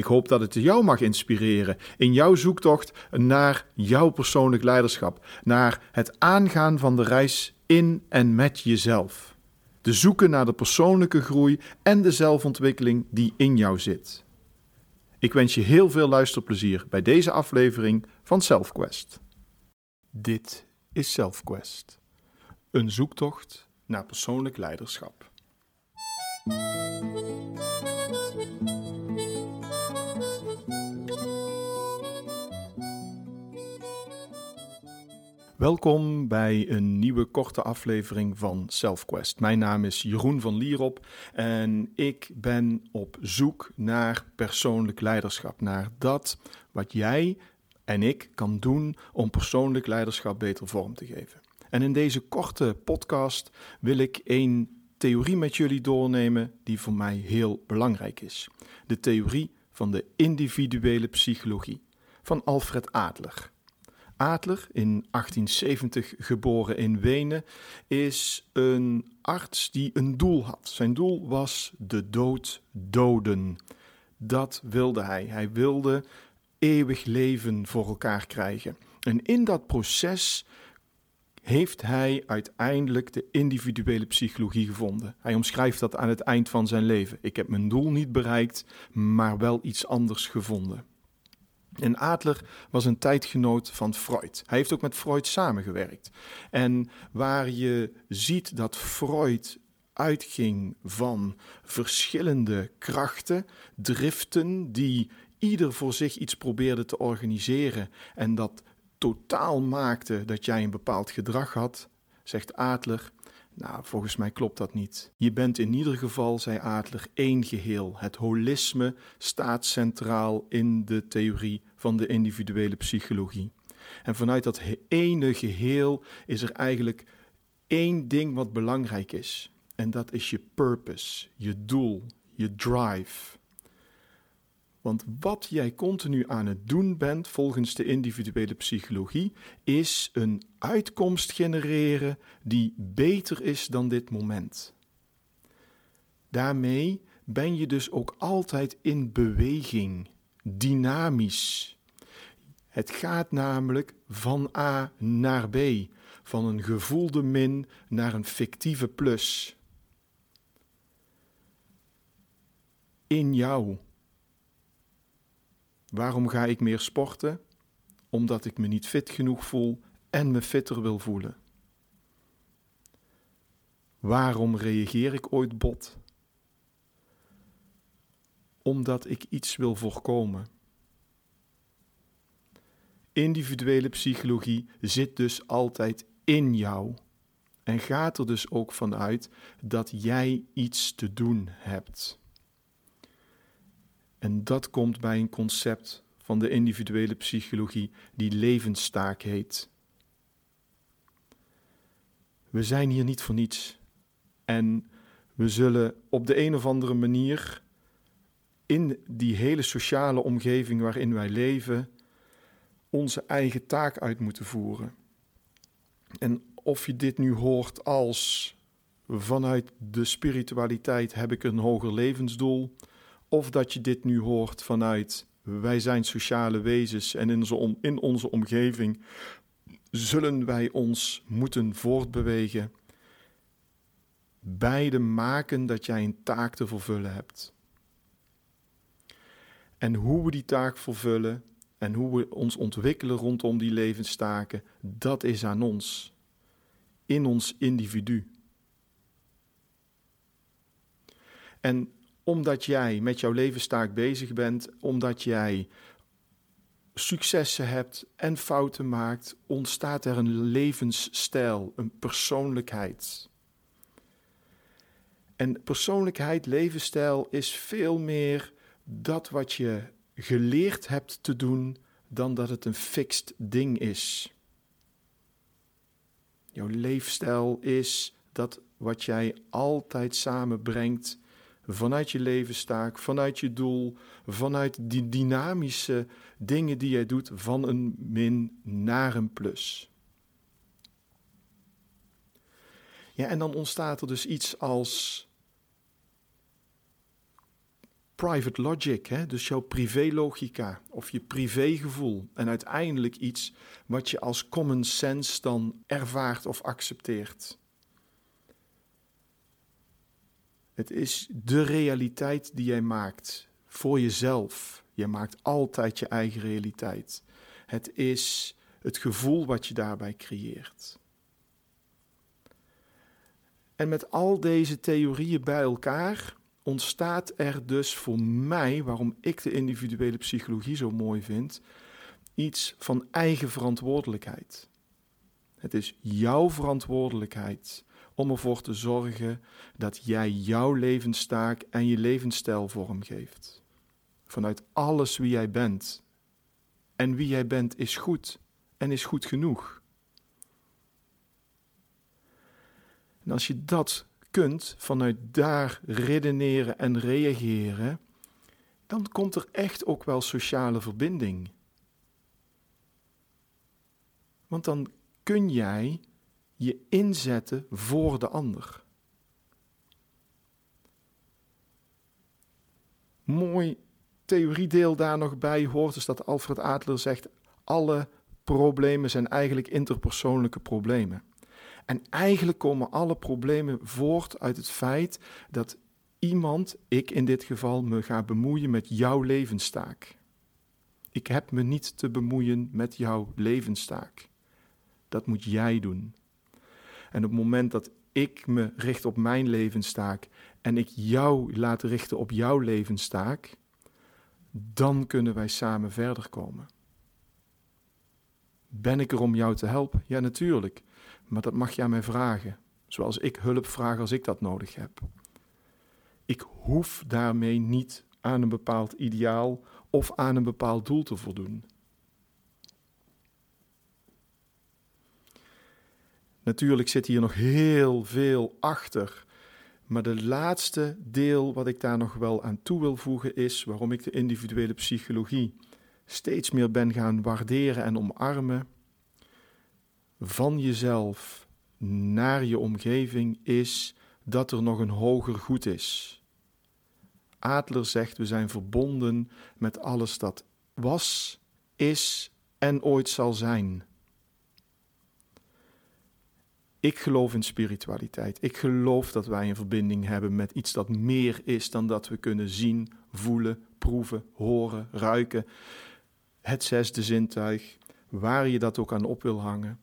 Ik hoop dat het jou mag inspireren in jouw zoektocht naar jouw persoonlijk leiderschap, naar het aangaan van de reis in en met jezelf. Te zoeken naar de persoonlijke groei en de zelfontwikkeling die in jou zit. Ik wens je heel veel luisterplezier bij deze aflevering van SelfQuest. Dit is SelfQuest, een zoektocht naar persoonlijk leiderschap. Welkom bij een nieuwe korte aflevering van SelfQuest. Mijn naam is Jeroen van Lierop en ik ben op zoek naar persoonlijk leiderschap. Naar dat wat jij en ik kan doen om persoonlijk leiderschap beter vorm te geven. En in deze korte podcast wil ik een theorie met jullie doornemen die voor mij heel belangrijk is. De theorie van de individuele psychologie van Alfred Adler. Adler, in 1870 geboren in Wenen, is een arts die een doel had. Zijn doel was de dood doden. Dat wilde hij. Hij wilde eeuwig leven voor elkaar krijgen. En in dat proces heeft hij uiteindelijk de individuele psychologie gevonden. Hij omschrijft dat aan het eind van zijn leven. Ik heb mijn doel niet bereikt, maar wel iets anders gevonden. En Adler was een tijdgenoot van Freud. Hij heeft ook met Freud samengewerkt. En waar je ziet dat Freud uitging van verschillende krachten, driften, die ieder voor zich iets probeerde te organiseren en dat totaal maakte dat jij een bepaald gedrag had, zegt Adler. Nou, volgens mij klopt dat niet. Je bent in ieder geval, zei Adler, één geheel. Het holisme staat centraal in de theorie van de individuele psychologie. En vanuit dat ene geheel is er eigenlijk één ding wat belangrijk is. En dat is je purpose, je doel, je drive. Want wat jij continu aan het doen bent volgens de individuele psychologie, is een uitkomst genereren die beter is dan dit moment. Daarmee ben je dus ook altijd in beweging, dynamisch. Het gaat namelijk van A naar B, van een gevoelde min naar een fictieve plus. In jou Waarom ga ik meer sporten? Omdat ik me niet fit genoeg voel en me fitter wil voelen. Waarom reageer ik ooit bot? Omdat ik iets wil voorkomen. Individuele psychologie zit dus altijd in jou en gaat er dus ook vanuit dat jij iets te doen hebt. En dat komt bij een concept van de individuele psychologie die levenstaak heet. We zijn hier niet voor niets. En we zullen op de een of andere manier in die hele sociale omgeving waarin wij leven onze eigen taak uit moeten voeren. En of je dit nu hoort als vanuit de spiritualiteit heb ik een hoger levensdoel, of dat je dit nu hoort vanuit wij zijn sociale wezens en in onze, in onze omgeving zullen wij ons moeten voortbewegen. Beide maken dat jij een taak te vervullen hebt. En hoe we die taak vervullen en hoe we ons ontwikkelen rondom die levenstaken, dat is aan ons. In ons individu. En omdat jij met jouw levenstaak bezig bent, omdat jij successen hebt en fouten maakt, ontstaat er een levensstijl, een persoonlijkheid. En persoonlijkheid, levensstijl is veel meer dat wat je geleerd hebt te doen dan dat het een fixed ding is. Jouw leefstijl is dat wat jij altijd samenbrengt vanuit je levenstaak, vanuit je doel, vanuit die dynamische dingen die jij doet van een min naar een plus. Ja, en dan ontstaat er dus iets als private logic, hè? dus jouw privélogica of je privégevoel. En uiteindelijk iets wat je als common sense dan ervaart of accepteert. Het is de realiteit die jij maakt voor jezelf. Je maakt altijd je eigen realiteit. Het is het gevoel wat je daarbij creëert. En met al deze theorieën bij elkaar ontstaat er dus voor mij, waarom ik de individuele psychologie zo mooi vind, iets van eigen verantwoordelijkheid. Het is jouw verantwoordelijkheid om ervoor te zorgen dat jij jouw levenstaak en je levensstijl vormgeeft. Vanuit alles wie jij bent. En wie jij bent is goed en is goed genoeg. En als je dat kunt, vanuit daar redeneren en reageren, dan komt er echt ook wel sociale verbinding. Want dan kun jij je inzetten voor de ander. Mooi theoriedeel daar nog bij hoort is dat Alfred Adler zegt: alle problemen zijn eigenlijk interpersoonlijke problemen. En eigenlijk komen alle problemen voort uit het feit dat iemand, ik in dit geval, me gaat bemoeien met jouw levenstaak. Ik heb me niet te bemoeien met jouw levenstaak. Dat moet jij doen. En op het moment dat ik me richt op mijn levenstaak en ik jou laat richten op jouw levenstaak, dan kunnen wij samen verder komen. Ben ik er om jou te helpen? Ja, natuurlijk. Maar dat mag je aan mij vragen, zoals ik hulp vraag als ik dat nodig heb. Ik hoef daarmee niet aan een bepaald ideaal of aan een bepaald doel te voldoen. Natuurlijk zit hier nog heel veel achter. Maar de laatste deel wat ik daar nog wel aan toe wil voegen is waarom ik de individuele psychologie steeds meer ben gaan waarderen en omarmen. Van jezelf naar je omgeving is dat er nog een hoger goed is. Adler zegt we zijn verbonden met alles dat was, is en ooit zal zijn. Ik geloof in spiritualiteit. Ik geloof dat wij een verbinding hebben met iets dat meer is dan dat we kunnen zien, voelen, proeven, horen, ruiken. Het zesde zintuig, waar je dat ook aan op wil hangen.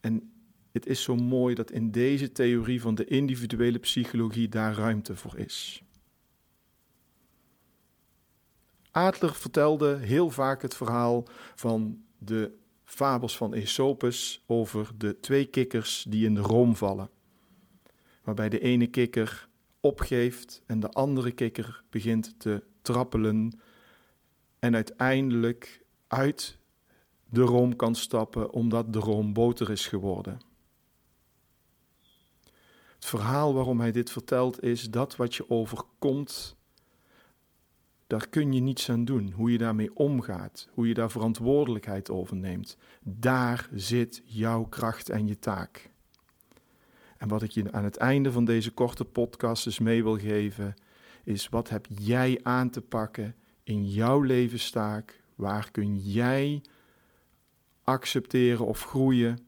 En het is zo mooi dat in deze theorie van de individuele psychologie daar ruimte voor is. Adler vertelde heel vaak het verhaal van de fabels van Aesopus over de twee kikkers die in de room vallen. Waarbij de ene kikker opgeeft en de andere kikker begint te trappelen en uiteindelijk uit de room kan stappen omdat de room boter is geworden. Het verhaal waarom hij dit vertelt is dat wat je overkomt daar kun je niets aan doen. Hoe je daarmee omgaat, hoe je daar verantwoordelijkheid over neemt. Daar zit jouw kracht en je taak. En wat ik je aan het einde van deze korte podcast dus mee wil geven, is wat heb jij aan te pakken in jouw levenstaak? Waar kun jij accepteren of groeien?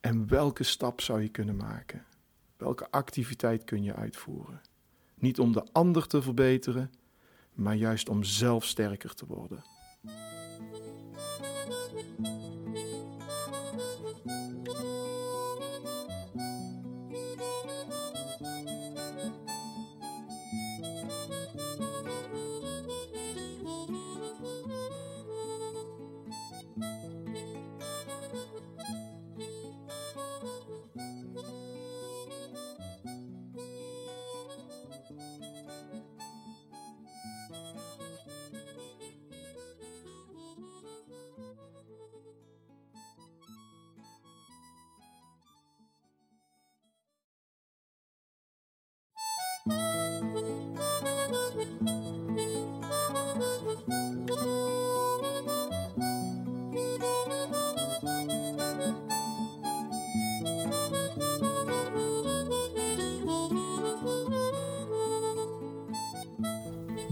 En welke stap zou je kunnen maken? Welke activiteit kun je uitvoeren? Niet om de ander te verbeteren, maar juist om zelf sterker te worden.